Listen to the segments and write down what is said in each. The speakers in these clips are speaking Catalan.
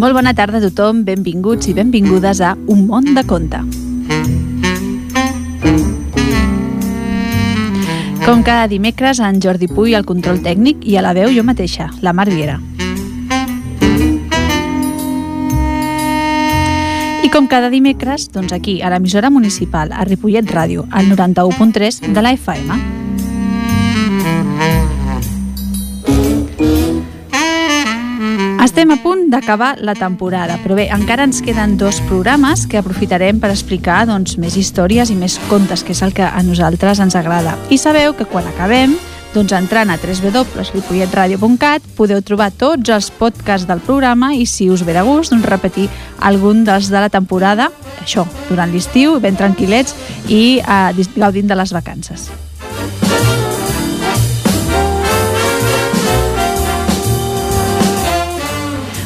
Molt bona tarda a tothom, benvinguts i benvingudes a Un món de conte. Com cada dimecres, en Jordi Puy al control tècnic i a la veu jo mateixa, la Mar Viera. I com cada dimecres, doncs aquí, a l'emissora municipal, a Ripollet Ràdio, al 91.3 de la FM. Estem a punt d'acabar la temporada, però bé, encara ens queden dos programes que aprofitarem per explicar doncs, més històries i més contes, que és el que a nosaltres ens agrada. I sabeu que quan acabem, doncs entrant a www.ripolletradio.cat podeu trobar tots els podcasts del programa i si us ve de gust, doncs repetir algun dels de la temporada, això, durant l'estiu, ben tranquil·lets i eh, gaudint de les vacances.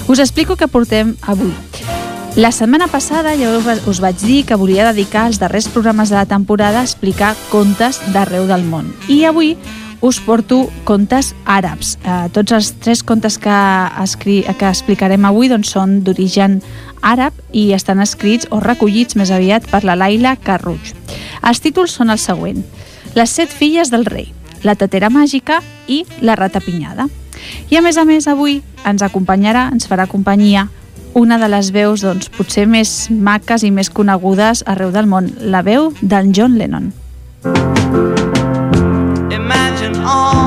Us explico què portem avui. La setmana passada ja us vaig dir que volia dedicar els darrers programes de la temporada a explicar contes d'arreu del món. I avui us porto contes àrabs. Eh, tots els tres contes que, escri que explicarem avui doncs, són d'origen àrab i estan escrits o recollits més aviat per la Laila Carruig. Els títols són els següents. Les set filles del rei, la tatera màgica i la rata pinyada. I a més a més avui ens acompanyarà, ens farà companyia una de les veus doncs, potser més maques i més conegudes arreu del món, la veu d'en John Lennon. Imagine all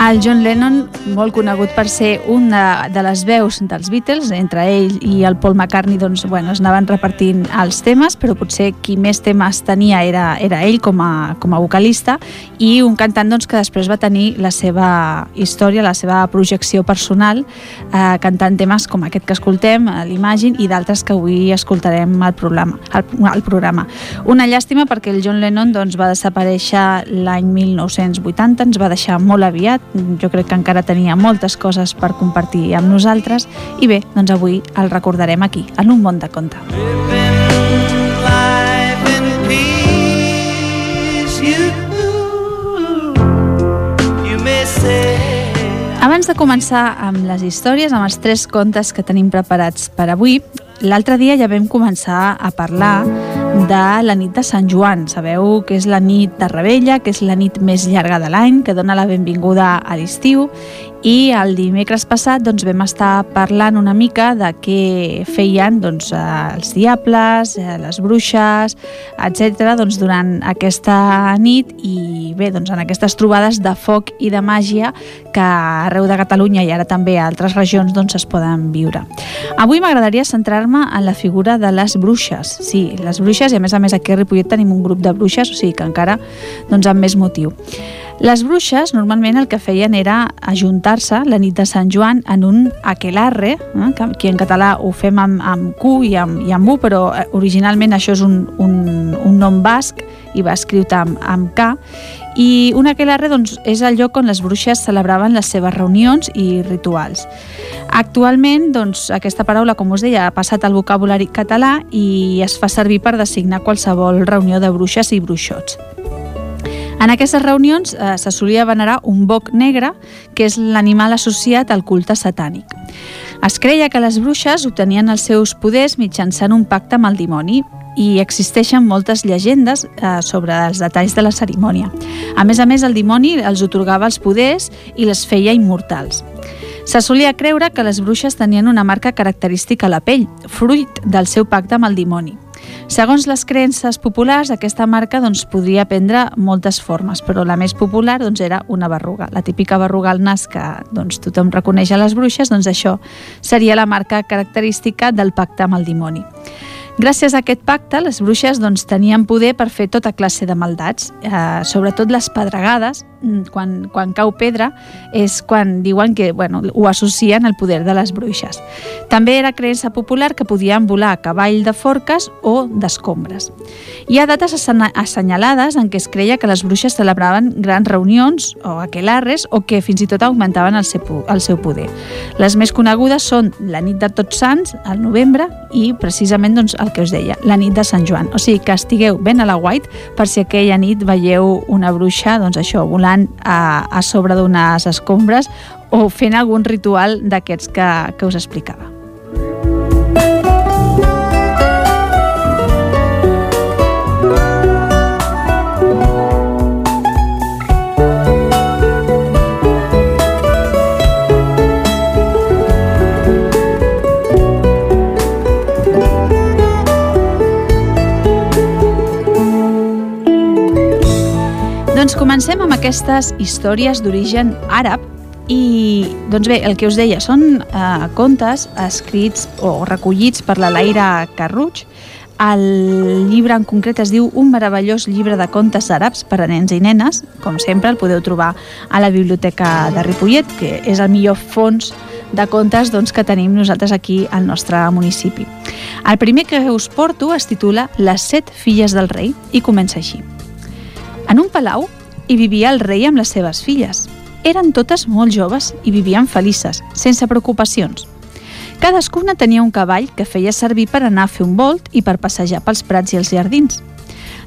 el John Lennon, molt conegut per ser una de les veus dels Beatles, entre ell i el Paul McCartney doncs, bueno, es anaven repartint els temes, però potser qui més temes tenia era, era ell com a, com a vocalista i un cantant doncs, que després va tenir la seva història, la seva projecció personal, eh, cantant temes com aquest que escoltem, l'Imagine, i d'altres que avui escoltarem al programa, al programa. Una llàstima perquè el John Lennon doncs, va desaparèixer l'any 1980, ens va deixar molt aviat, jo crec que encara tenia moltes coses per compartir amb nosaltres i bé, doncs avui el recordarem aquí, en un món de conte. Abans de començar amb les històries, amb els tres contes que tenim preparats per avui, l'altre dia ja vam començar a parlar de la nit de Sant Joan. Sabeu que és la nit de Rebella, que és la nit més llarga de l'any, que dona la benvinguda a l'estiu i el dimecres passat doncs, vam estar parlant una mica de què feien doncs, els diables, eh, les bruixes, etc. Doncs, durant aquesta nit i bé, doncs, en aquestes trobades de foc i de màgia que arreu de Catalunya i ara també a altres regions doncs, es poden viure. Avui m'agradaria centrar-me en la figura de les bruixes. Sí, les bruixes i a més a més aquí a Ripollet tenim un grup de bruixes, o sigui que encara doncs, amb més motiu. Les bruixes normalment el que feien era ajuntar-se la nit de Sant Joan en un aquelarre, eh, que aquí en català ho fem amb, amb Q i amb, i amb U, però eh, originalment això és un, un, un nom basc i va escriure amb, amb K, i un aquelarre doncs, és el lloc on les bruixes celebraven les seves reunions i rituals. Actualment, doncs, aquesta paraula, com us deia, ha passat al vocabulari català i es fa servir per designar qualsevol reunió de bruixes i bruixots. En aquestes reunions eh, se solia venerar un boc negre, que és l'animal associat al culte satànic. Es creia que les bruixes obtenien els seus poders mitjançant un pacte amb el dimoni i existeixen moltes llegendes eh, sobre els detalls de la cerimònia. A més a més, el dimoni els otorgava els poders i les feia immortals. Se solia creure que les bruixes tenien una marca característica a la pell, fruit del seu pacte amb el dimoni. Segons les creences populars, aquesta marca doncs, podria prendre moltes formes, però la més popular doncs, era una berruga. La típica berruga al nas que doncs, tothom reconeix a les bruixes, doncs això seria la marca característica del pacte amb el dimoni. Gràcies a aquest pacte, les bruixes doncs, tenien poder per fer tota classe de maldats, eh, sobretot les pedregades, mm, quan, quan cau pedra, és quan diuen que bueno, ho associen al poder de les bruixes. També era creença popular que podien volar a cavall de forques o d'escombres. Hi ha dates assenyalades en què es creia que les bruixes celebraven grans reunions o aquelarres o que fins i tot augmentaven el seu, el seu poder. Les més conegudes són la nit de Tots Sants, al novembre, i precisament doncs, el el que us deia, la nit de Sant Joan. O sigui, que estigueu ben a la white per si aquella nit veieu una bruixa, doncs això, volant a, a sobre d'unes escombres o fent algun ritual d'aquests que, que us explicava. Doncs comencem amb aquestes històries d'origen àrab i, doncs bé, el que us deia, són eh, contes escrits o recollits per la Laira Carruig. El llibre en concret es diu Un meravellós llibre de contes àrabs per a nens i nenes. Com sempre, el podeu trobar a la Biblioteca de Ripollet, que és el millor fons de contes doncs, que tenim nosaltres aquí al nostre municipi. El primer que us porto es titula Les set filles del rei i comença així. En un palau hi vivia el rei amb les seves filles. Eren totes molt joves i vivien felices, sense preocupacions. Cadascuna tenia un cavall que feia servir per anar a fer un volt i per passejar pels prats i els jardins.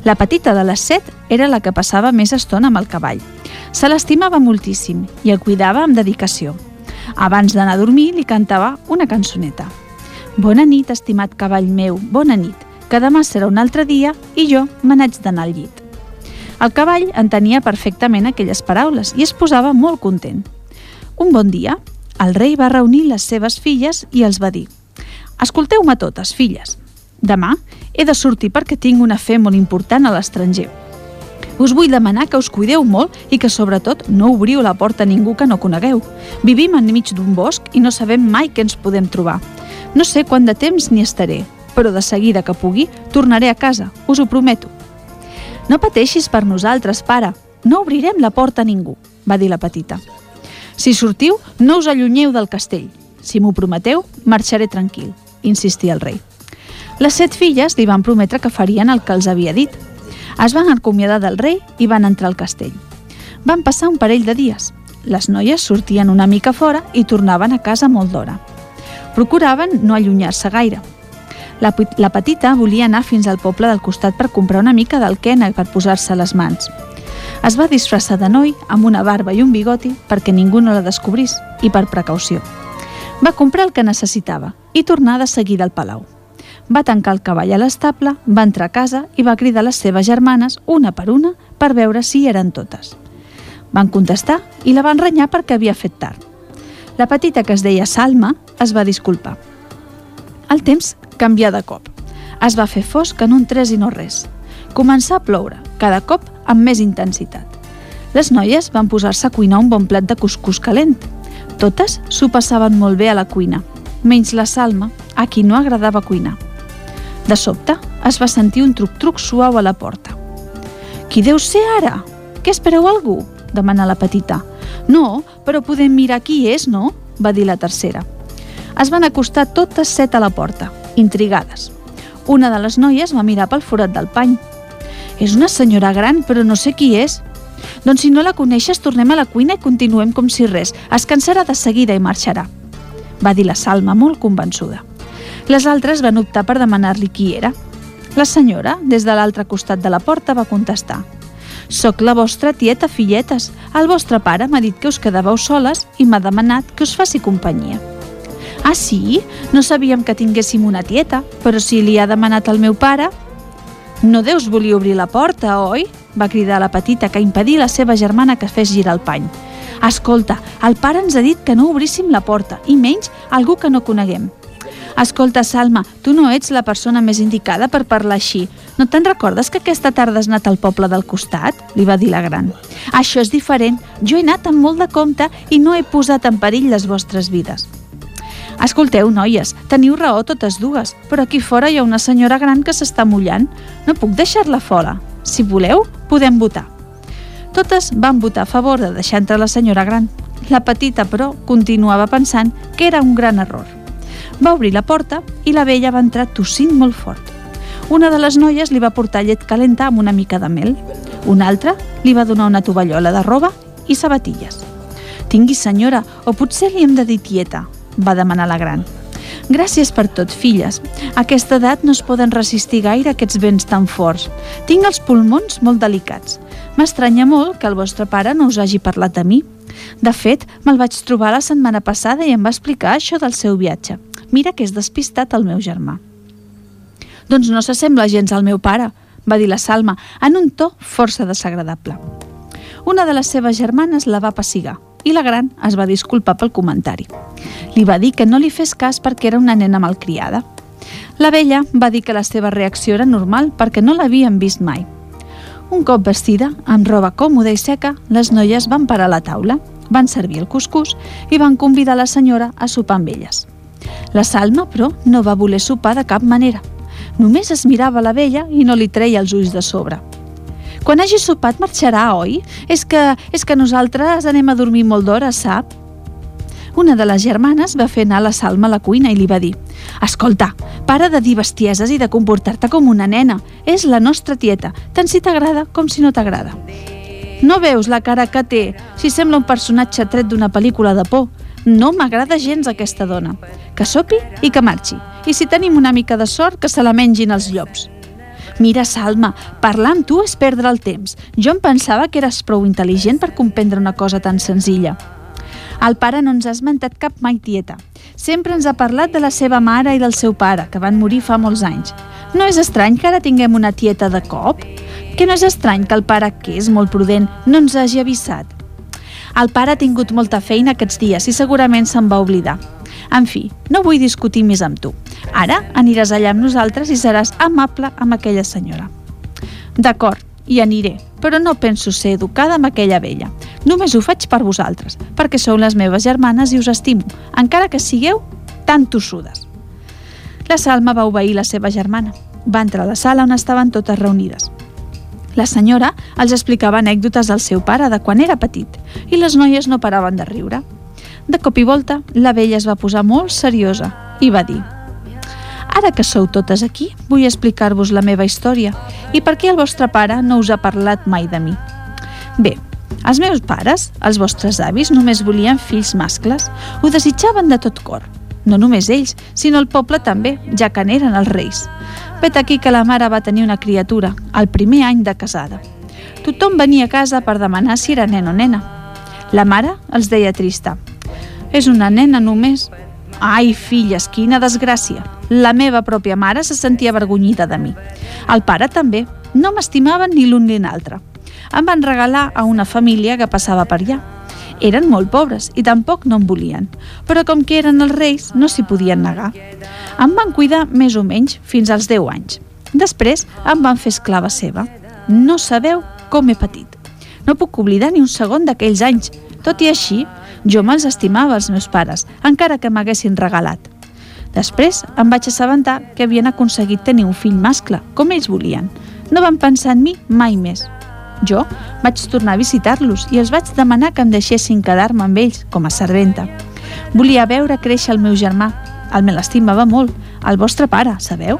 La petita de les set era la que passava més estona amb el cavall. Se l'estimava moltíssim i el cuidava amb dedicació. Abans d'anar a dormir li cantava una cançoneta. Bona nit, estimat cavall meu, bona nit, que demà serà un altre dia i jo me n'haig d'anar al llit. El cavall entenia perfectament aquelles paraules i es posava molt content. Un bon dia, el rei va reunir les seves filles i els va dir «Escolteu-me totes, filles. Demà he de sortir perquè tinc una fe molt important a l'estranger. Us vull demanar que us cuideu molt i que, sobretot, no obriu la porta a ningú que no conegueu. Vivim enmig d'un bosc i no sabem mai què ens podem trobar. No sé quant de temps n'hi estaré, però de seguida que pugui tornaré a casa, us ho prometo. No pateixis per nosaltres, pare. No obrirem la porta a ningú, va dir la petita. Si sortiu, no us allunyeu del castell. Si m'ho prometeu, marxaré tranquil, insistia el rei. Les set filles li van prometre que farien el que els havia dit. Es van acomiadar del rei i van entrar al castell. Van passar un parell de dies. Les noies sortien una mica fora i tornaven a casa molt d'hora. Procuraven no allunyar-se gaire, la, la petita volia anar fins al poble del costat per comprar una mica d'alquena per posar-se les mans. Es va disfressar de noi amb una barba i un bigoti perquè ningú no la descobrís i per precaució. Va comprar el que necessitava i tornar de seguida al palau. Va tancar el cavall a l'estable, va entrar a casa i va cridar les seves germanes una per una per veure si eren totes. Van contestar i la van renyar perquè havia fet tard. La petita que es deia Salma es va disculpar. El temps canvià de cop. Es va fer fosc en un tres i no res. Començà a ploure, cada cop amb més intensitat. Les noies van posar-se a cuinar un bon plat de cuscús calent. Totes s'ho passaven molt bé a la cuina, menys la Salma, a qui no agradava cuinar. De sobte, es va sentir un truc-truc suau a la porta. Qui deu ser ara? Què espereu algú? demana la petita. No, però podem mirar qui és, no? va dir la tercera. Es van acostar totes set a la porta intrigades. Una de les noies va mirar pel forat del pany. És una senyora gran, però no sé qui és. Doncs si no la coneixes, tornem a la cuina i continuem com si res. Es cansarà de seguida i marxarà. Va dir la Salma, molt convençuda. Les altres van optar per demanar-li qui era. La senyora, des de l'altre costat de la porta, va contestar «Soc la vostra tieta, filletes. El vostre pare m'ha dit que us quedàveu soles i m'ha demanat que us faci companyia». Ah, sí? No sabíem que tinguéssim una tieta, però si li ha demanat al meu pare... No deus volia obrir la porta, oi? va cridar la petita que impedir la seva germana que fes girar el pany. Escolta, el pare ens ha dit que no obríssim la porta, i menys algú que no coneguem. Escolta, Salma, tu no ets la persona més indicada per parlar així. No te'n recordes que aquesta tarda has anat al poble del costat? Li va dir la gran. Això és diferent. Jo he anat amb molt de compte i no he posat en perill les vostres vides. Escolteu, noies, teniu raó totes dues, però aquí fora hi ha una senyora gran que s'està mullant. No puc deixar-la fora. Si voleu, podem votar. Totes van votar a favor de deixar entrar la senyora gran. La petita, però, continuava pensant que era un gran error. Va obrir la porta i la vella va entrar tossint molt fort. Una de les noies li va portar llet calenta amb una mica de mel. Una altra li va donar una tovallola de roba i sabatilles. Tingui, senyora, o potser li hem de dir tieta, va demanar la gran. Gràcies per tot, filles. A aquesta edat no es poden resistir gaire aquests vents tan forts. Tinc els pulmons molt delicats. M'estranya molt que el vostre pare no us hagi parlat de mi. De fet, me'l vaig trobar la setmana passada i em va explicar això del seu viatge. Mira que és despistat el meu germà. Doncs no s'assembla gens al meu pare, va dir la Salma, en un to força desagradable. Una de les seves germanes la va passigar i la gran es va disculpar pel comentari. Li va dir que no li fes cas perquè era una nena malcriada. La vella va dir que la seva reacció era normal perquè no l'havien vist mai. Un cop vestida, amb roba còmoda i seca, les noies van parar a la taula, van servir el cuscús i van convidar la senyora a sopar amb elles. La Salma, però, no va voler sopar de cap manera. Només es mirava la vella i no li treia els ulls de sobre. Quan hagi sopat marxarà, oi? És que, és que nosaltres anem a dormir molt d'hora, sap? Una de les germanes va fer anar la Salma a la cuina i li va dir «Escolta, para de dir bestieses i de comportar-te com una nena. És la nostra tieta, tant si t'agrada com si no t'agrada». No veus la cara que té? Si sembla un personatge tret d'una pel·lícula de por. No m'agrada gens aquesta dona. Que sopi i que marxi. I si tenim una mica de sort, que se la mengin els llops. Mira, Salma, parlar amb tu és perdre el temps. Jo em pensava que eres prou intel·ligent per comprendre una cosa tan senzilla. El pare no ens ha esmentat cap mai tieta. Sempre ens ha parlat de la seva mare i del seu pare, que van morir fa molts anys. No és estrany que ara tinguem una tieta de cop? Que no és estrany que el pare, que és molt prudent, no ens hagi avisat? El pare ha tingut molta feina aquests dies i segurament se'n va oblidar. En fi, no vull discutir més amb tu. Ara aniràs allà amb nosaltres i seràs amable amb aquella senyora. D'acord, hi aniré, però no penso ser educada amb aquella vella. Només ho faig per vosaltres, perquè sou les meves germanes i us estimo, encara que sigueu tan tossudes. La Salma va obeir la seva germana. Va entrar a la sala on estaven totes reunides. La senyora els explicava anècdotes del seu pare de quan era petit i les noies no paraven de riure. De cop i volta, la vella es va posar molt seriosa i va dir Ara que sou totes aquí, vull explicar-vos la meva història i per què el vostre pare no us ha parlat mai de mi. Bé, els meus pares, els vostres avis, només volien fills mascles. Ho desitjaven de tot cor. No només ells, sinó el poble també, ja que n'eren els reis. Vet aquí que la mare va tenir una criatura, el primer any de casada. Tothom venia a casa per demanar si era nen o nena. La mare els deia trista. És una nena només, Ai, filles, quina desgràcia! La meva pròpia mare se sentia avergonyida de mi. El pare també. No m'estimaven ni l'un ni l'altre. Em van regalar a una família que passava per allà. Eren molt pobres i tampoc no em volien, però com que eren els reis no s'hi podien negar. Em van cuidar més o menys fins als 10 anys. Després em van fer esclava seva. No sabeu com he patit. No puc oblidar ni un segon d'aquells anys. Tot i així, jo me'ls estimava, els meus pares, encara que m'haguessin regalat. Després em vaig assabentar que havien aconseguit tenir un fill mascle, com ells volien. No van pensar en mi mai més. Jo vaig tornar a visitar-los i els vaig demanar que em deixessin quedar-me amb ells, com a serventa. Volia veure créixer el meu germà. El me l'estimava molt, el vostre pare, sabeu?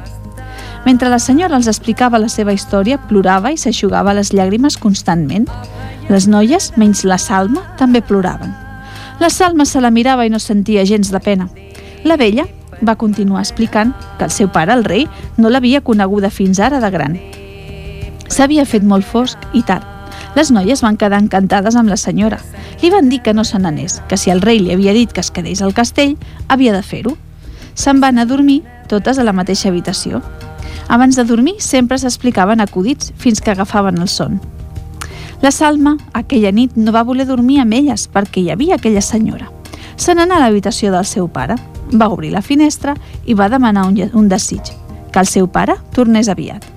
Mentre la senyora els explicava la seva història, plorava i s'aixugava les llàgrimes constantment. Les noies, menys la Salma, també ploraven. La Salma se la mirava i no sentia gens de pena. La vella va continuar explicant que el seu pare, el rei, no l'havia coneguda fins ara de gran. S'havia fet molt fosc i tard. Les noies van quedar encantades amb la senyora. Li van dir que no se n'anés, que si el rei li havia dit que es quedés al castell, havia de fer-ho. Se'n van a dormir totes a la mateixa habitació. Abans de dormir sempre s'explicaven acudits fins que agafaven el son. La Salma, aquella nit, no va voler dormir amb elles perquè hi havia aquella senyora. Se n'anà a l'habitació del seu pare, va obrir la finestra i va demanar un, un desig, que el seu pare tornés aviat.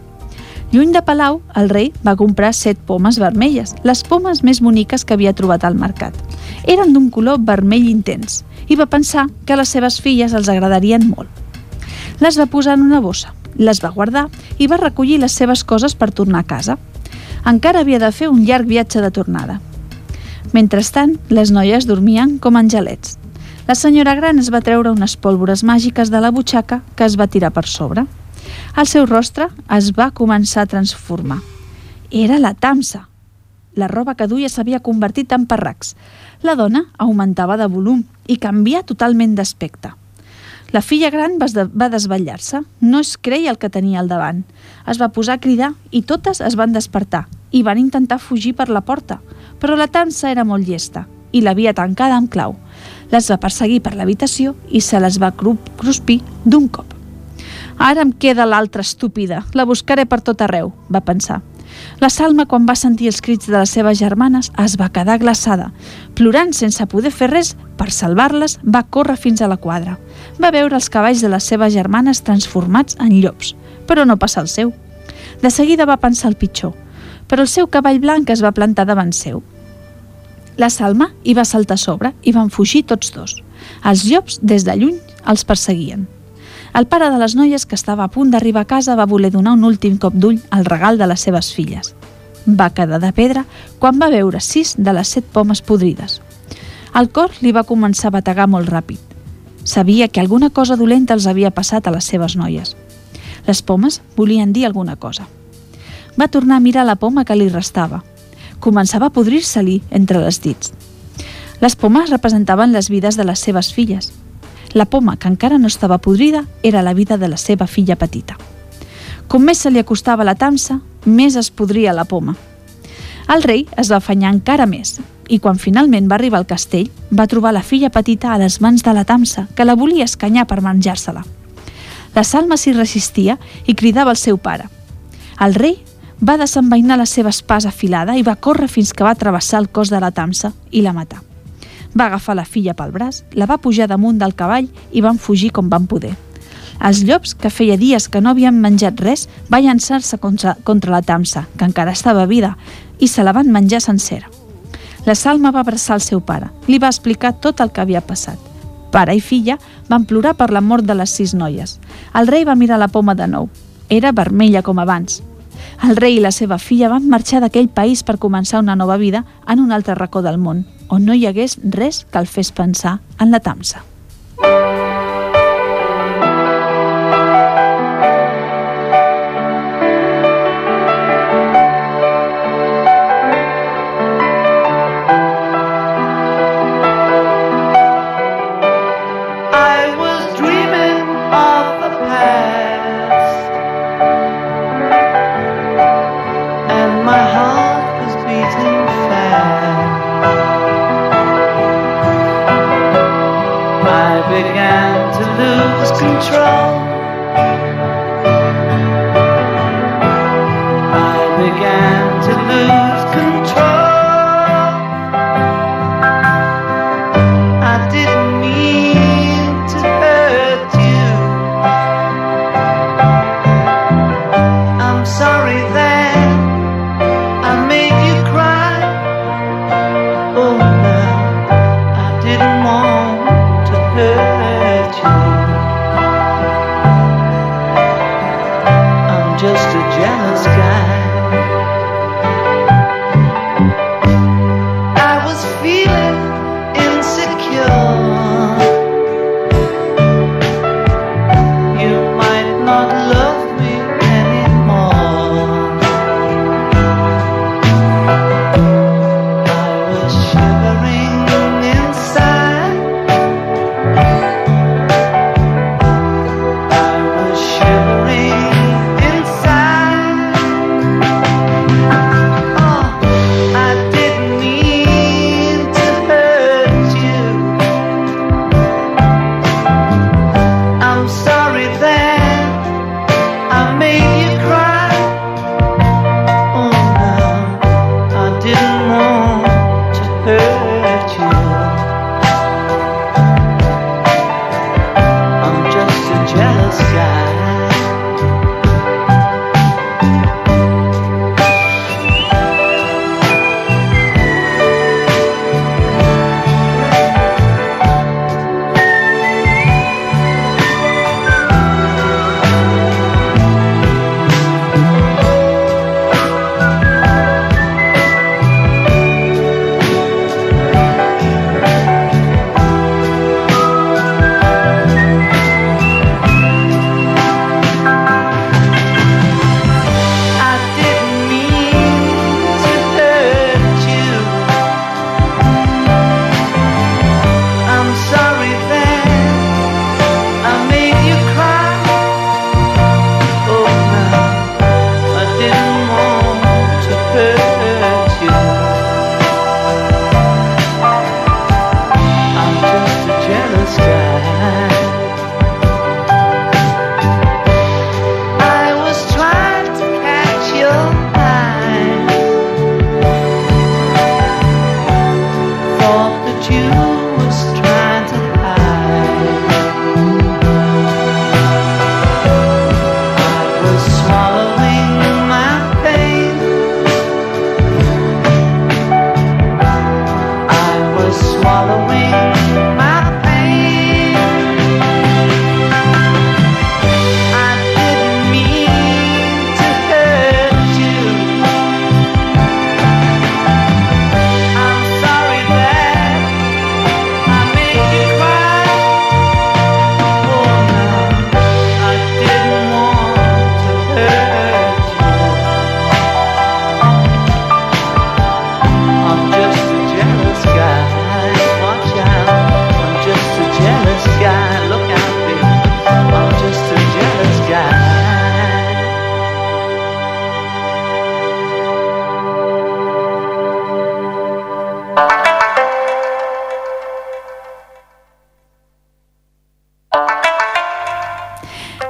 Lluny de Palau, el rei va comprar set pomes vermelles, les pomes més boniques que havia trobat al mercat. Eren d'un color vermell intens i va pensar que a les seves filles els agradarien molt. Les va posar en una bossa, les va guardar i va recollir les seves coses per tornar a casa encara havia de fer un llarg viatge de tornada. Mentrestant, les noies dormien com angelets. La senyora gran es va treure unes pólvores màgiques de la butxaca que es va tirar per sobre. El seu rostre es va començar a transformar. Era la tamsa. La roba que duia s'havia convertit en parracs. La dona augmentava de volum i canvia totalment d'aspecte. La filla gran va desvetllar-se. No es creia el que tenia al davant. Es va posar a cridar i totes es van despertar i van intentar fugir per la porta. Però la tansa era molt llesta i l'havia tancada amb clau. Les va perseguir per l'habitació i se les va cruspir d'un cop. Ara em queda l'altra estúpida. La buscaré per tot arreu, va pensar. La Salma, quan va sentir els crits de les seves germanes, es va quedar glaçada. Plorant sense poder fer res, per salvar-les, va córrer fins a la quadra. Va veure els cavalls de les seves germanes transformats en llops, però no passa el seu. De seguida va pensar el pitjor, però el seu cavall blanc es va plantar davant seu. La Salma hi va saltar a sobre i van fugir tots dos. Els llops, des de lluny, els perseguien. El pare de les noies, que estava a punt d'arribar a casa, va voler donar un últim cop d'ull al regal de les seves filles. Va quedar de pedra quan va veure sis de les set pomes podrides. El cor li va començar a bategar molt ràpid. Sabia que alguna cosa dolenta els havia passat a les seves noies. Les pomes volien dir alguna cosa. Va tornar a mirar la poma que li restava. Començava a podrir-se-li entre les dits. Les pomes representaven les vides de les seves filles, la poma, que encara no estava podrida, era la vida de la seva filla petita. Com més se li acostava la tamsa, més es podria la poma. El rei es va afanyar encara més i quan finalment va arribar al castell va trobar la filla petita a les mans de la tamsa, que la volia escanyar per menjar-se-la. La Salma s'hi resistia i cridava al seu pare. El rei va desenvainar la seva espasa afilada i va córrer fins que va travessar el cos de la tamsa i la matar. Va agafar la filla pel braç, la va pujar damunt del cavall i van fugir com van poder. Els llops, que feia dies que no havien menjat res, va llançar-se contra, contra la tamsa, que encara estava vida, i se la van menjar sencera. La Salma va abraçar el seu pare, li va explicar tot el que havia passat. Pare i filla van plorar per la mort de les sis noies. El rei va mirar la poma de nou. Era vermella com abans. El rei i la seva filla van marxar d'aquell país per començar una nova vida en un altre racó del món, on no hi hagués res que el fes pensar en la tamsa. began to lose control.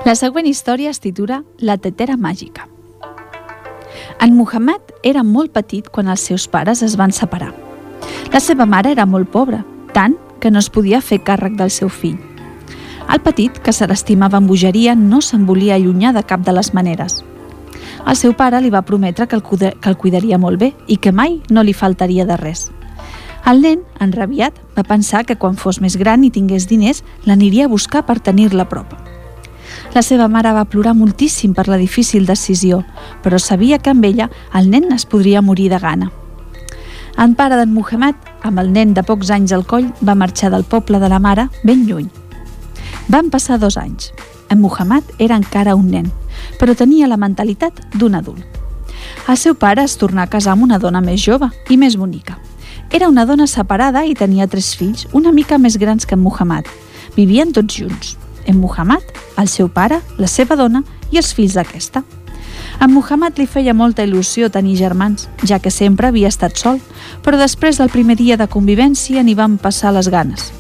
La següent història es titula La tetera màgica. En Muhammad era molt petit quan els seus pares es van separar. La seva mare era molt pobra, tant que no es podia fer càrrec del seu fill. El petit, que se l'estimava amb bogeria, no se'n volia allunyar de cap de les maneres. El seu pare li va prometre que el, que el cuidaria molt bé i que mai no li faltaria de res. El nen, enrabiat, va pensar que quan fos més gran i tingués diners, l'aniria a buscar per tenir-la a prop. La seva mare va plorar moltíssim per la difícil decisió, però sabia que amb ella el nen es podria morir de gana. En pare d'en Muhammad, amb el nen de pocs anys al coll, va marxar del poble de la mare ben lluny. Van passar dos anys. En Muhammad era encara un nen, però tenia la mentalitat d'un adult. El seu pare es tornà a casar amb una dona més jove i més bonica. Era una dona separada i tenia tres fills, una mica més grans que en Muhammad. Vivien tots junts. En Muhammad, el seu pare, la seva dona i els fills d'aquesta. A Muhammad li feia molta il·lusió tenir germans, ja que sempre havia estat sol, però després del primer dia de convivència n'hi van passar les ganes.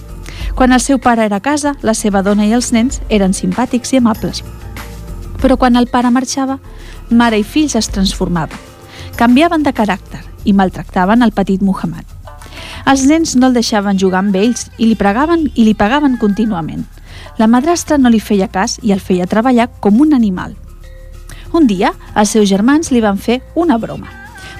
Quan el seu pare era a casa, la seva dona i els nens eren simpàtics i amables. Però quan el pare marxava, mare i fills es transformaven. Canviaven de caràcter i maltractaven el petit Muhammad. Els nens no el deixaven jugar amb ells i li pregaven i li pagaven contínuament. La madrastra no li feia cas i el feia treballar com un animal. Un dia, els seus germans li van fer una broma.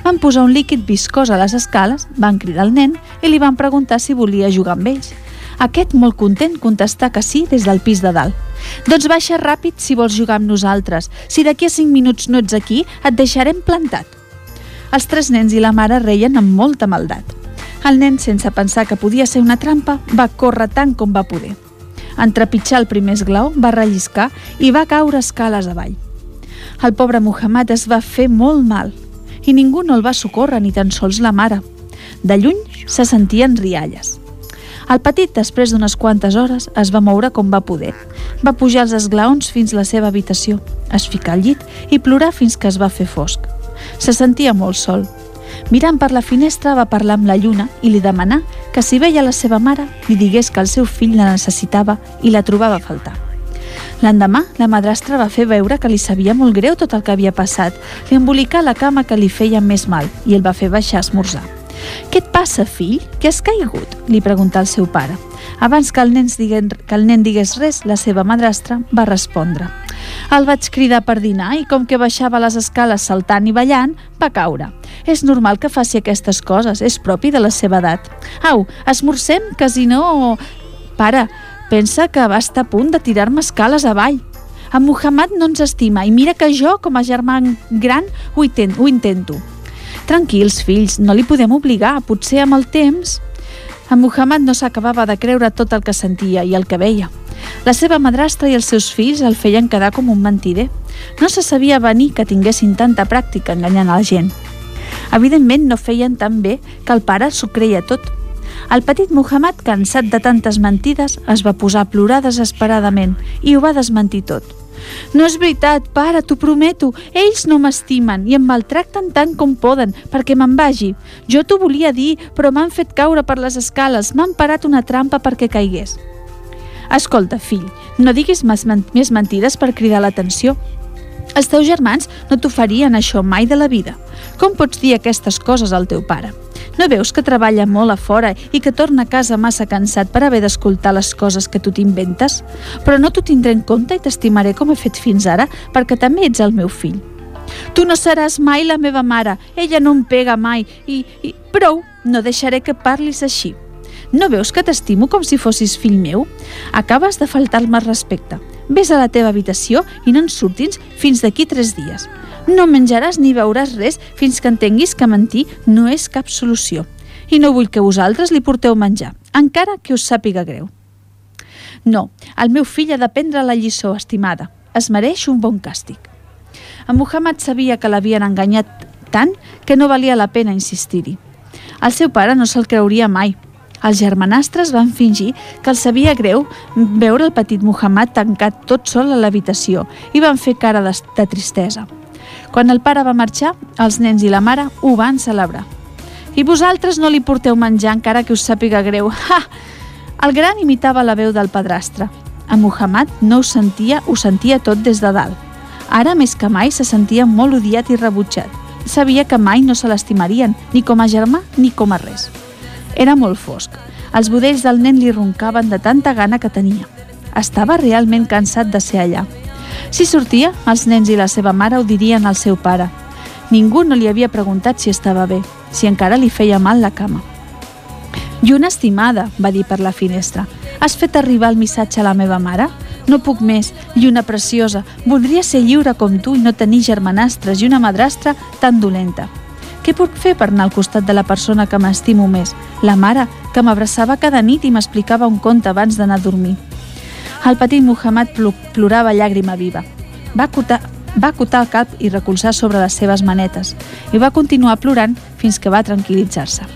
Van posar un líquid viscós a les escales, van cridar el nen i li van preguntar si volia jugar amb ells. Aquest, molt content, contestà que sí des del pis de dalt. Doncs baixa ràpid si vols jugar amb nosaltres. Si d'aquí a cinc minuts no ets aquí, et deixarem plantat. Els tres nens i la mare reien amb molta maldat. El nen, sense pensar que podia ser una trampa, va córrer tant com va poder. En trepitjar el primer esglau, va relliscar i va caure escales avall. El pobre Muhammad es va fer molt mal i ningú no el va socórrer, ni tan sols la mare. De lluny se sentien rialles. El petit, després d'unes quantes hores, es va moure com va poder. Va pujar els esglaons fins a la seva habitació, es ficar al llit i plorar fins que es va fer fosc. Se sentia molt sol. Mirant per la finestra va parlar amb la lluna i li demanà que si veia la seva mare li digués que el seu fill la necessitava i la trobava a faltar. L'endemà, la madrastra va fer veure que li sabia molt greu tot el que havia passat, li embolicà la cama que li feia més mal i el va fer baixar a esmorzar. Què et passa, fill? Què has caigut? li preguntà el seu pare. Abans que el, nen diguen, que el nen digués res, la seva madrastra va respondre. El vaig cridar per dinar i com que baixava les escales saltant i ballant, va caure. És normal que faci aquestes coses, és propi de la seva edat. Au, esmorzem, que si no... Pare, pensa que va estar a punt de tirar-me escales avall. En Muhammad no ens estima i mira que jo, com a germà gran, ho, intent, ho intento. Tranquils, fills, no li podem obligar, potser amb el temps... En Muhammad no s'acabava de creure tot el que sentia i el que veia. La seva madrastra i els seus fills el feien quedar com un mentider. No se sabia venir que tinguessin tanta pràctica enganyant a la gent. Evidentment no feien tan bé que el pare s'ho creia tot. El petit Muhammad, cansat de tantes mentides, es va posar a plorar desesperadament i ho va desmentir tot. No és veritat, pare, t'ho prometo. Ells no m'estimen i em maltracten tant com poden perquè me'n vagi. Jo t'ho volia dir, però m'han fet caure per les escales, m'han parat una trampa perquè caigués. Escolta, fill, no diguis més mentides per cridar l'atenció. Els teus germans no t'ho farien això mai de la vida. Com pots dir aquestes coses al teu pare? No veus que treballa molt a fora i que torna a casa massa cansat per haver d'escoltar les coses que tu t'inventes? Però no t'ho tindré en compte i t'estimaré com he fet fins ara perquè també ets el meu fill. Tu no seràs mai la meva mare, ella no em pega mai i... i... Prou, no deixaré que parlis així. No veus que t'estimo com si fossis fill meu? Acabes de faltar-me respecte. Ves a la teva habitació i no en surtis fins d'aquí tres dies. No menjaràs ni beuràs res fins que entenguis que mentir no és cap solució. I no vull que vosaltres li porteu menjar, encara que us sàpiga greu. No, el meu fill ha d'aprendre la lliçó, estimada. Es mereix un bon càstig. En Muhammad sabia que l'havien enganyat tant que no valia la pena insistir-hi. El seu pare no se'l creuria mai. Els germanastres van fingir que els sabia greu veure el petit Muhammad tancat tot sol a l'habitació i van fer cara de, de tristesa. Quan el pare va marxar, els nens i la mare ho van celebrar. I vosaltres no li porteu menjar encara que us sàpiga greu. Ha! El gran imitava la veu del padrastre. en Muhammad no ho sentia, ho sentia tot des de dalt. Ara, més que mai, se sentia molt odiat i rebutjat. Sabia que mai no se l'estimarien, ni com a germà ni com a res. Era molt fosc. Els budells del nen li roncaven de tanta gana que tenia. Estava realment cansat de ser allà. Si sortia, els nens i la seva mare ho dirien al seu pare. Ningú no li havia preguntat si estava bé, si encara li feia mal la cama. I una estimada, va dir per la finestra. Has fet arribar el missatge a la meva mare? No puc més, lluna preciosa. Voldria ser lliure com tu i no tenir germanastres i una madrastra tan dolenta. Què puc fer per anar al costat de la persona que m'estimo més? La mare, que m'abraçava cada nit i m'explicava un conte abans d'anar a dormir. El petit Muhammad plorava llàgrima viva. Va acotar, va acotar el cap i recolzar sobre les seves manetes i va continuar plorant fins que va tranquil·litzar-se.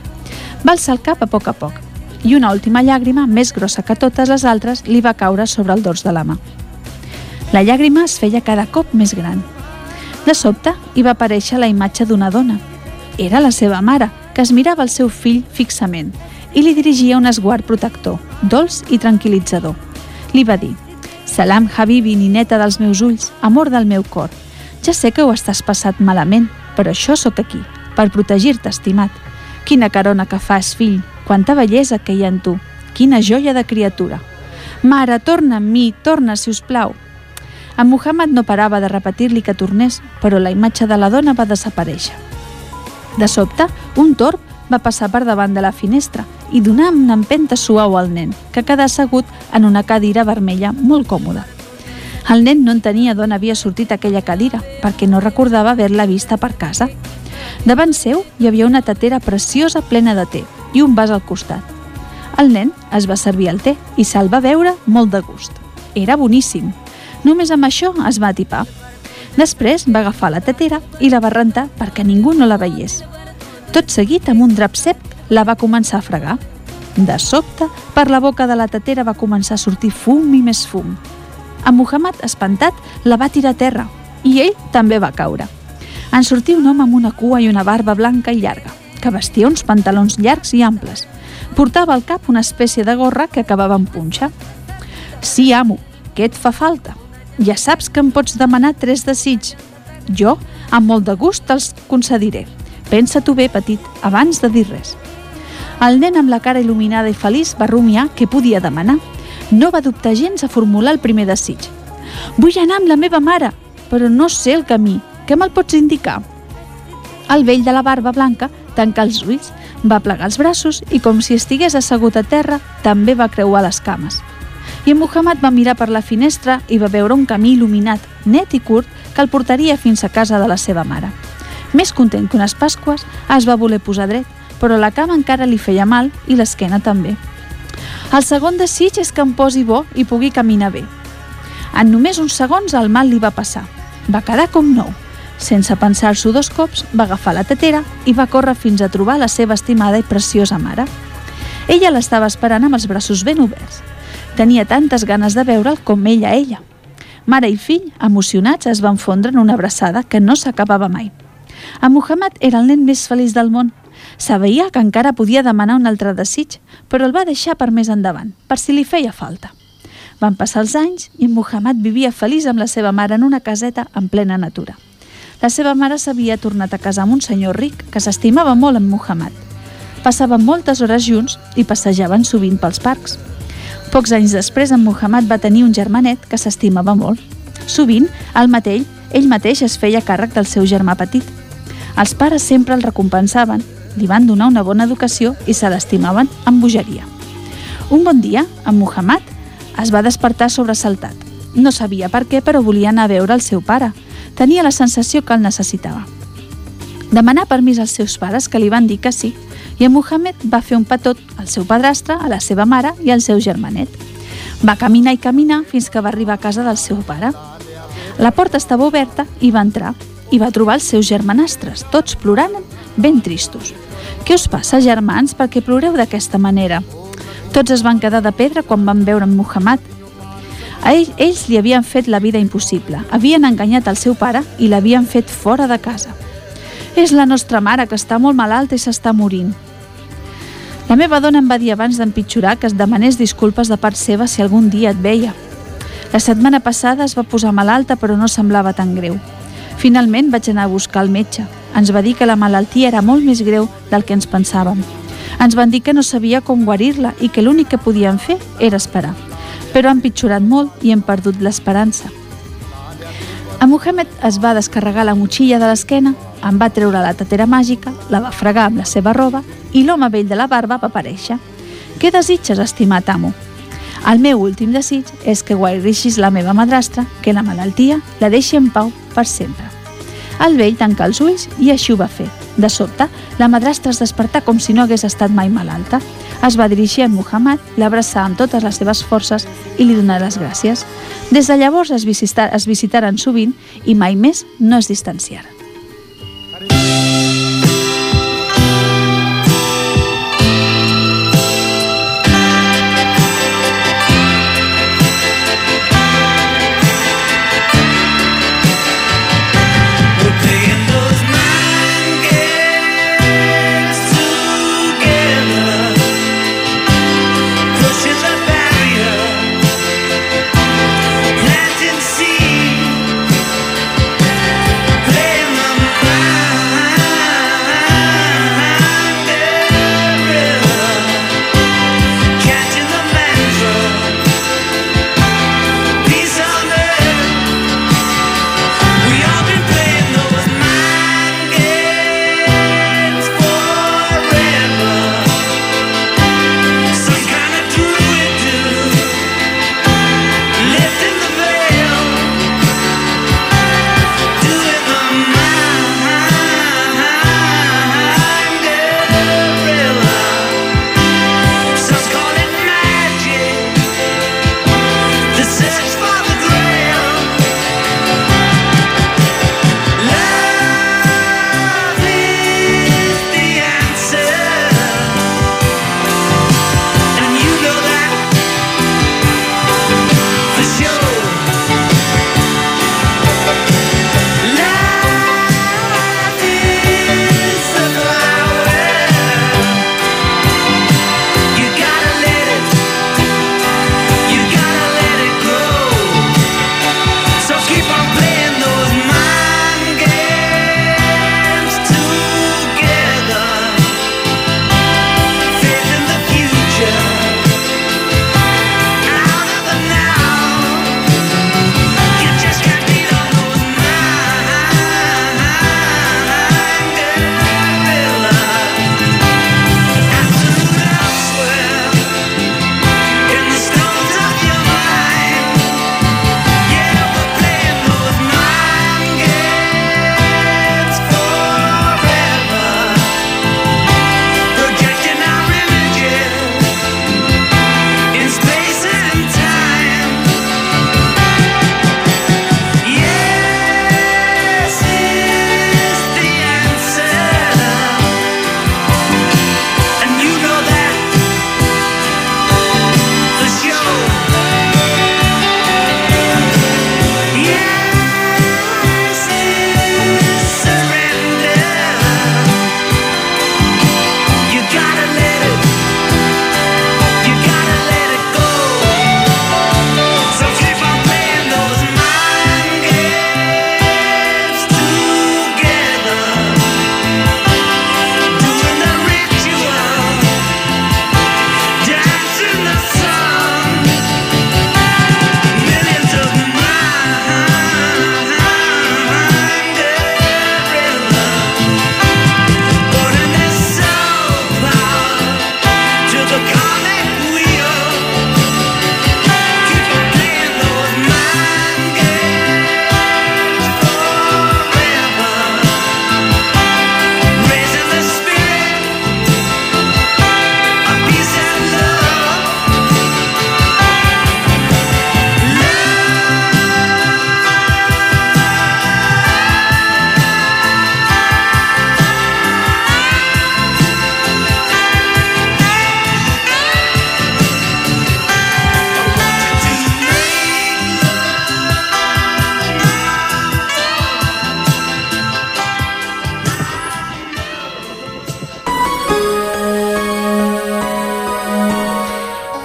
Va alçar el cap a poc a poc i una última llàgrima, més grossa que totes les altres, li va caure sobre el dors de la mà. La llàgrima es feia cada cop més gran. De sobte, hi va aparèixer la imatge d'una dona. Era la seva mare, que es mirava el seu fill fixament i li dirigia un esguard protector, dolç i tranquil·litzador. Li va dir, Salam, Habibi, nineta dels meus ulls, amor del meu cor. Ja sé que ho estàs passat malament, però això sóc aquí, per protegir-te, estimat. Quina carona que fas, fill, Quanta bellesa que hi ha en tu. Quina joia de criatura. Mare, torna amb mi, torna, si us plau. En Muhammad no parava de repetir-li que tornés, però la imatge de la dona va desaparèixer. De sobte, un torb va passar per davant de la finestra i donar una empenta suau al nen, que quedà assegut en una cadira vermella molt còmoda. El nen no entenia d'on havia sortit aquella cadira, perquè no recordava haver-la vista per casa. Davant seu hi havia una tatera preciosa plena de te, i un vas al costat. El nen es va servir el te i se'l va veure molt de gust. Era boníssim. Només amb això es va atipar. Després va agafar la tetera i la va rentar perquè ningú no la veiés. Tot seguit, amb un drap sec, la va començar a fregar. De sobte, per la boca de la tetera va començar a sortir fum i més fum. En Muhammad, espantat, la va tirar a terra i ell també va caure. En sortia un home amb una cua i una barba blanca i llarga que vestia uns pantalons llargs i amples. Portava al cap una espècie de gorra que acabava en punxa. Sí, amo, què et fa falta? Ja saps que em pots demanar tres desigs. Jo, amb molt de gust, te'ls concediré. Pensa-t'ho bé, petit, abans de dir res. El nen amb la cara il·luminada i feliç va rumiar què podia demanar. No va dubtar gens a formular el primer desig. Vull anar amb la meva mare, però no sé el camí. Què me'l pots indicar? El vell de la barba blanca tancà els ulls, va plegar els braços i, com si estigués assegut a terra, també va creuar les cames. I en Muhammad va mirar per la finestra i va veure un camí il·luminat, net i curt, que el portaria fins a casa de la seva mare. Més content que unes Pasques, es va voler posar dret, però la cama encara li feia mal i l'esquena també. El segon desig és que em posi bo i pugui caminar bé. En només uns segons el mal li va passar. Va quedar com nou sense pensar-s'ho dos cops, va agafar la tetera i va córrer fins a trobar la seva estimada i preciosa mare. Ella l'estava esperant amb els braços ben oberts. Tenia tantes ganes de veure'l com ella ella. Mare i fill, emocionats, es van fondre en una abraçada que no s'acabava mai. A Muhammad era el nen més feliç del món. Sabia que encara podia demanar un altre desig, però el va deixar per més endavant, per si li feia falta. Van passar els anys i Muhammad vivia feliç amb la seva mare en una caseta en plena natura. La seva mare s'havia tornat a casar amb un senyor ric que s'estimava molt en Muhammad. Passaven moltes hores junts i passejaven sovint pels parcs. Pocs anys després, en Muhammad va tenir un germanet que s'estimava molt. Sovint, el mateix, ell mateix es feia càrrec del seu germà petit. Els pares sempre el recompensaven, li van donar una bona educació i se l'estimaven amb bogeria. Un bon dia, en Muhammad es va despertar sobresaltat. No sabia per què, però volia anar a veure el seu pare, tenia la sensació que el necessitava. Demanà permís als seus pares, que li van dir que sí, i en Mohamed va fer un petot al seu padrastre, a la seva mare i al seu germanet. Va caminar i caminar fins que va arribar a casa del seu pare. La porta estava oberta i va entrar i va trobar els seus germanastres, tots plorant, ben tristos. Què us passa, germans, perquè ploreu d'aquesta manera? Tots es van quedar de pedra quan van veure en Muhammad a ell, ells li havien fet la vida impossible, havien enganyat el seu pare i l'havien fet fora de casa. És la nostra mare, que està molt malalta i s'està morint. La meva dona em va dir abans d'empitjorar que es demanés disculpes de part seva si algun dia et veia. La setmana passada es va posar malalta però no semblava tan greu. Finalment vaig anar a buscar el metge. Ens va dir que la malaltia era molt més greu del que ens pensàvem. Ens van dir que no sabia com guarir-la i que l'únic que podíem fer era esperar. Però han pitjorat molt i hem perdut l'esperança. A Mohamed es va descarregar la motxilla de l'esquena, en va treure la tatera màgica, la va fregar amb la seva roba i l'home vell de la barba va aparèixer. Què desitges, estimat amo? El meu últim desig és que guareixis la meva madrastra, que la malaltia la deixi en pau per sempre. El vell tancà els ulls i així ho va fer. De sobte, la madrastra es despertà com si no hagués estat mai malalta. Es va dirigir a Muhammad, l'abraçà amb totes les seves forces i li donà les gràcies. Des de llavors es, visitar, es visitaren sovint i mai més no es distanciaren.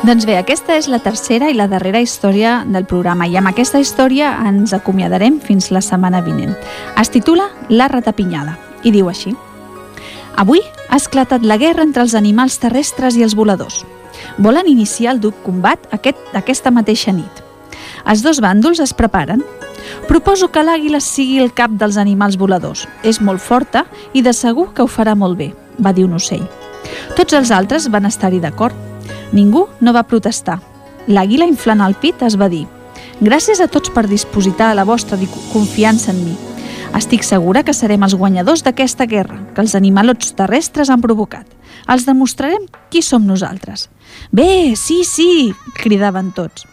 Doncs bé, aquesta és la tercera i la darrera història del programa i amb aquesta història ens acomiadarem fins la setmana vinent. Es titula La ratapinyada i diu així. Avui ha esclatat la guerra entre els animals terrestres i els voladors. Volen iniciar el dur combat aquest, aquesta mateixa nit. Els dos bàndols es preparen. Proposo que l'àguila sigui el cap dels animals voladors. És molt forta i de segur que ho farà molt bé, va dir un ocell. Tots els altres van estar-hi d'acord Ningú no va protestar. L'àguila inflant el pit es va dir «Gràcies a tots per dispositar la vostra confiança en mi. Estic segura que serem els guanyadors d'aquesta guerra que els animalots terrestres han provocat. Els demostrarem qui som nosaltres. Bé, sí, sí, cridaven tots.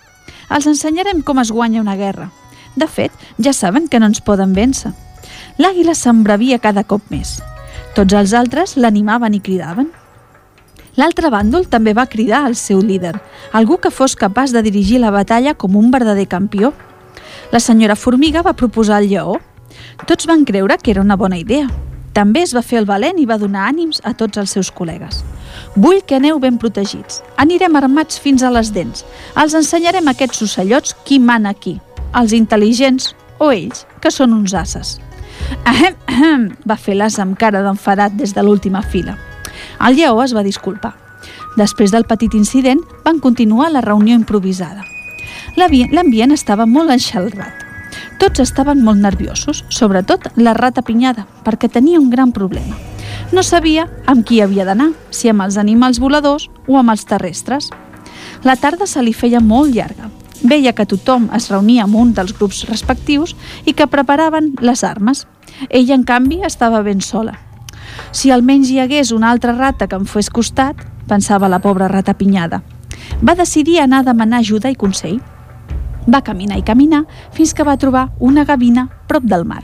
Els ensenyarem com es guanya una guerra. De fet, ja saben que no ens poden vèncer. L'àguila s'embravia cada cop més. Tots els altres l'animaven i cridaven. L'altre bàndol també va cridar al seu líder, algú que fos capaç de dirigir la batalla com un verdader campió. La senyora Formiga va proposar el lleó. Tots van creure que era una bona idea. També es va fer el valent i va donar ànims a tots els seus col·legues. Vull que aneu ben protegits. Anirem armats fins a les dents. Els ensenyarem a aquests ocellots qui mana aquí, els intel·ligents o ells, que són uns asses. Ahem, ahem, va fer l'as amb cara d'enfadat des de l'última fila. El lleó es va disculpar. Després del petit incident, van continuar la reunió improvisada. L'ambient estava molt enxalrat. Tots estaven molt nerviosos, sobretot la rata pinyada, perquè tenia un gran problema. No sabia amb qui havia d'anar, si amb els animals voladors o amb els terrestres. La tarda se li feia molt llarga. Veia que tothom es reunia amb un dels grups respectius i que preparaven les armes. Ella, en canvi, estava ben sola. Si almenys hi hagués una altra rata que em fes costat, pensava la pobra rata pinyada. Va decidir anar a demanar ajuda i consell. Va caminar i caminar fins que va trobar una gavina prop del mar.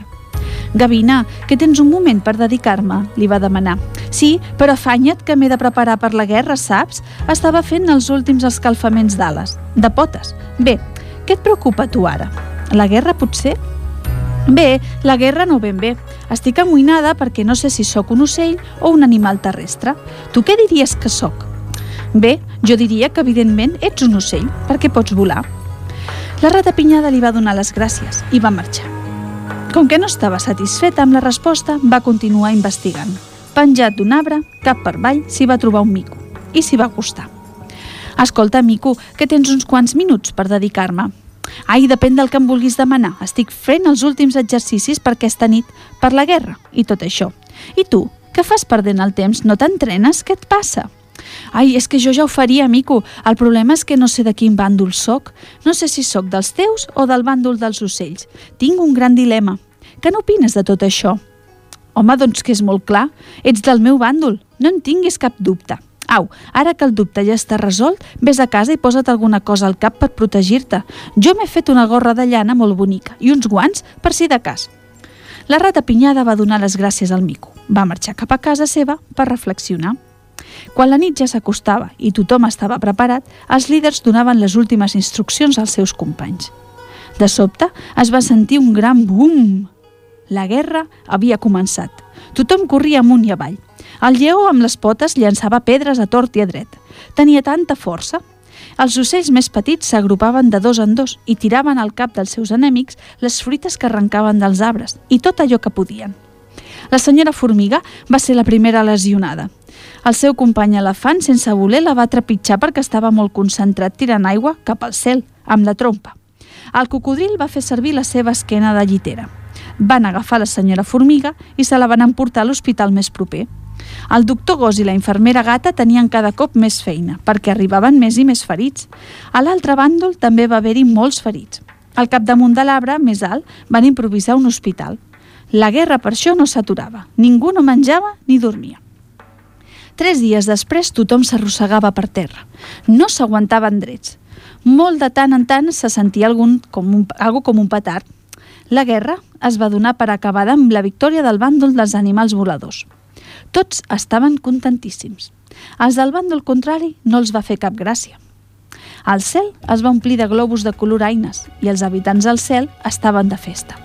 Gavina, que tens un moment per dedicar-me? li va demanar. Sí, però afanya't que m'he de preparar per la guerra, saps? Estava fent els últims escalfaments d'ales, de potes. Bé, què et preocupa tu ara? La guerra potser? Bé, la guerra no ben bé. Estic amoïnada perquè no sé si sóc un ocell o un animal terrestre. Tu què diries que sóc? Bé, jo diria que evidentment ets un ocell, perquè pots volar. La rata pinyada li va donar les gràcies i va marxar. Com que no estava satisfeta amb la resposta, va continuar investigant. Penjat d'un arbre, cap per avall, s'hi va trobar un mico i s'hi va acostar. Escolta, mico, que tens uns quants minuts per dedicar-me. Ai, depèn del que em vulguis demanar. Estic fent els últims exercicis per aquesta nit, per la guerra i tot això. I tu, què fas perdent el temps? No t'entrenes? Què et passa? Ai, és que jo ja ho faria, mico. El problema és que no sé de quin bàndol sóc. No sé si sóc dels teus o del bàndol dels ocells. Tinc un gran dilema. Què n'opines de tot això? Home, doncs que és molt clar. Ets del meu bàndol. No en tinguis cap dubte. Au, ara que el dubte ja està resolt, vés a casa i posa't alguna cosa al cap per protegir-te. Jo m'he fet una gorra de llana molt bonica i uns guants per si de cas. La rata pinyada va donar les gràcies al mico. Va marxar cap a casa seva per reflexionar. Quan la nit ja s'acostava i tothom estava preparat, els líders donaven les últimes instruccions als seus companys. De sobte es va sentir un gran bum. La guerra havia començat. Tothom corria amunt i avall. El lleó amb les potes llançava pedres a tort i a dret. Tenia tanta força. Els ocells més petits s'agrupaven de dos en dos i tiraven al cap dels seus enemics les fruites que arrencaven dels arbres i tot allò que podien. La senyora Formiga va ser la primera lesionada. El seu company elefant, sense voler, la va trepitjar perquè estava molt concentrat tirant aigua cap al cel, amb la trompa. El cocodril va fer servir la seva esquena de llitera. Van agafar la senyora Formiga i se la van emportar a l'hospital més proper. El doctor Gos i la infermera gata tenien cada cop més feina, perquè arribaven més i més ferits. A l'altre bàndol també va haver-hi molts ferits. Al capdamunt de l'arbre, més alt, van improvisar un hospital. La guerra per això no s'aturava. Ningú no menjava ni dormia. Tres dies després tothom s'arrossegava per terra. No s'aguantaven drets. Molt de tant en tant se sentia algun com un, algo com un petard. La guerra es va donar per acabada amb la victòria del bàndol dels animals voladors. Tots estaven contentíssims. Els del bàndol contrari no els va fer cap gràcia. El cel es va omplir de globus de color aines i els habitants del cel estaven de festa.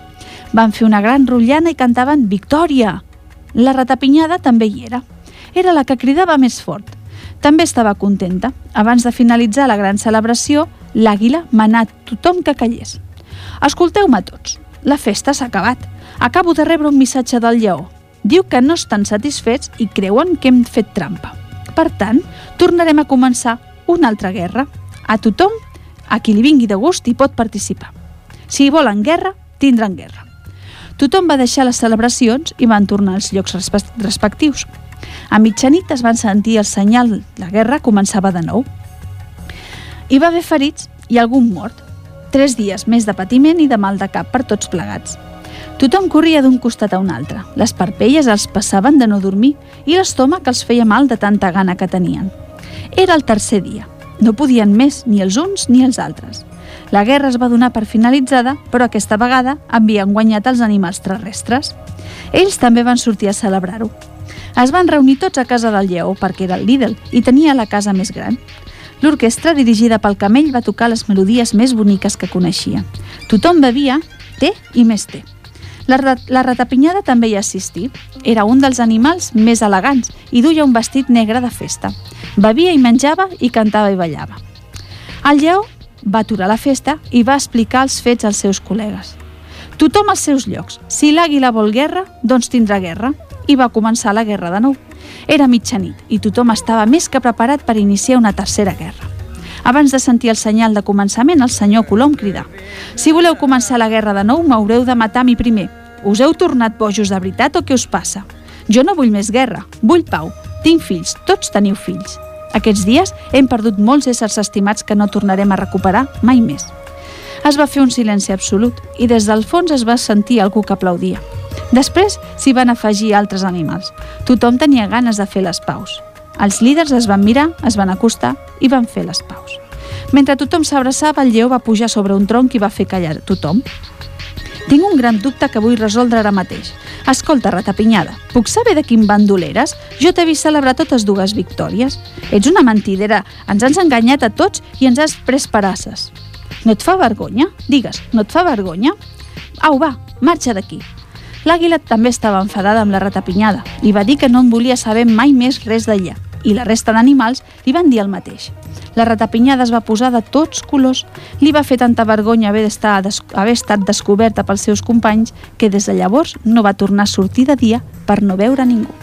Van fer una gran rotllana i cantaven «Victòria!». La ratapinyada també hi era. Era la que cridava més fort. també estava contenta. Abans de finalitzar la gran celebració, l'àguila manà tothom que callés. Escolteu-me tots. La festa s'ha acabat. Acabo de rebre un missatge del lleó. Diu que no estan satisfets i creuen que hem fet trampa. Per tant, tornarem a començar una altra guerra. A tothom, a qui li vingui de gust, hi pot participar. Si volen guerra, tindran guerra. Tothom va deixar les celebracions i van tornar als llocs respectius. A mitjanit es van sentir el senyal la guerra començava de nou. Hi va haver ferits i algun mort. Tres dies més de patiment i de mal de cap per tots plegats. Tothom corria d'un costat a un altre. Les parpelles els passaven de no dormir i l'estómac els feia mal de tanta gana que tenien. Era el tercer dia. No podien més ni els uns ni els altres. La guerra es va donar per finalitzada, però aquesta vegada havien guanyat els animals terrestres. Ells també van sortir a celebrar-ho. Es van reunir tots a casa del lleó perquè era el Lidl i tenia la casa més gran. L'orquestra, dirigida pel camell, va tocar les melodies més boniques que coneixia. Tothom bevia té i més té. La, la ratapinyada també hi assistí. Era un dels animals més elegants i duia un vestit negre de festa. Bevia i menjava i cantava i ballava. El lleó va aturar la festa i va explicar els fets als seus col·legues. Tothom als seus llocs. Si l'àguila vol guerra, doncs tindrà guerra. I va començar la guerra de nou. Era mitjanit i tothom estava més que preparat per iniciar una tercera guerra. Abans de sentir el senyal de començament, el senyor Colom cridà «Si voleu començar la guerra de nou, m'haureu de matar a mi primer. Us heu tornat bojos de veritat o què us passa? Jo no vull més guerra, vull pau. Tinc fills, tots teniu fills. Aquests dies hem perdut molts éssers estimats que no tornarem a recuperar mai més. Es va fer un silenci absolut i des del fons es va sentir algú que aplaudia. Després s'hi van afegir altres animals. Tothom tenia ganes de fer les paus. Els líders es van mirar, es van acostar i van fer les paus. Mentre tothom s'abraçava, el lleó va pujar sobre un tronc i va fer callar tothom. Tinc un gran dubte que vull resoldre ara mateix. Escolta, ratapinyada, puc saber de quin bandol eres? Jo t'he vist celebrar totes dues victòries. Ets una mentidera, ens has enganyat a tots i ens has pres parasses. No et fa vergonya? Digues, no et fa vergonya? Au, va, marxa d'aquí. L'àguila també estava enfadada amb la ratapinyada. Li va dir que no en volia saber mai més res d'ella i la resta d'animals li van dir el mateix. La ratapinyada es va posar de tots colors. Li va fer tanta vergonya haver, estar, haver estat descoberta pels seus companys que des de llavors no va tornar a sortir de dia per no veure ningú.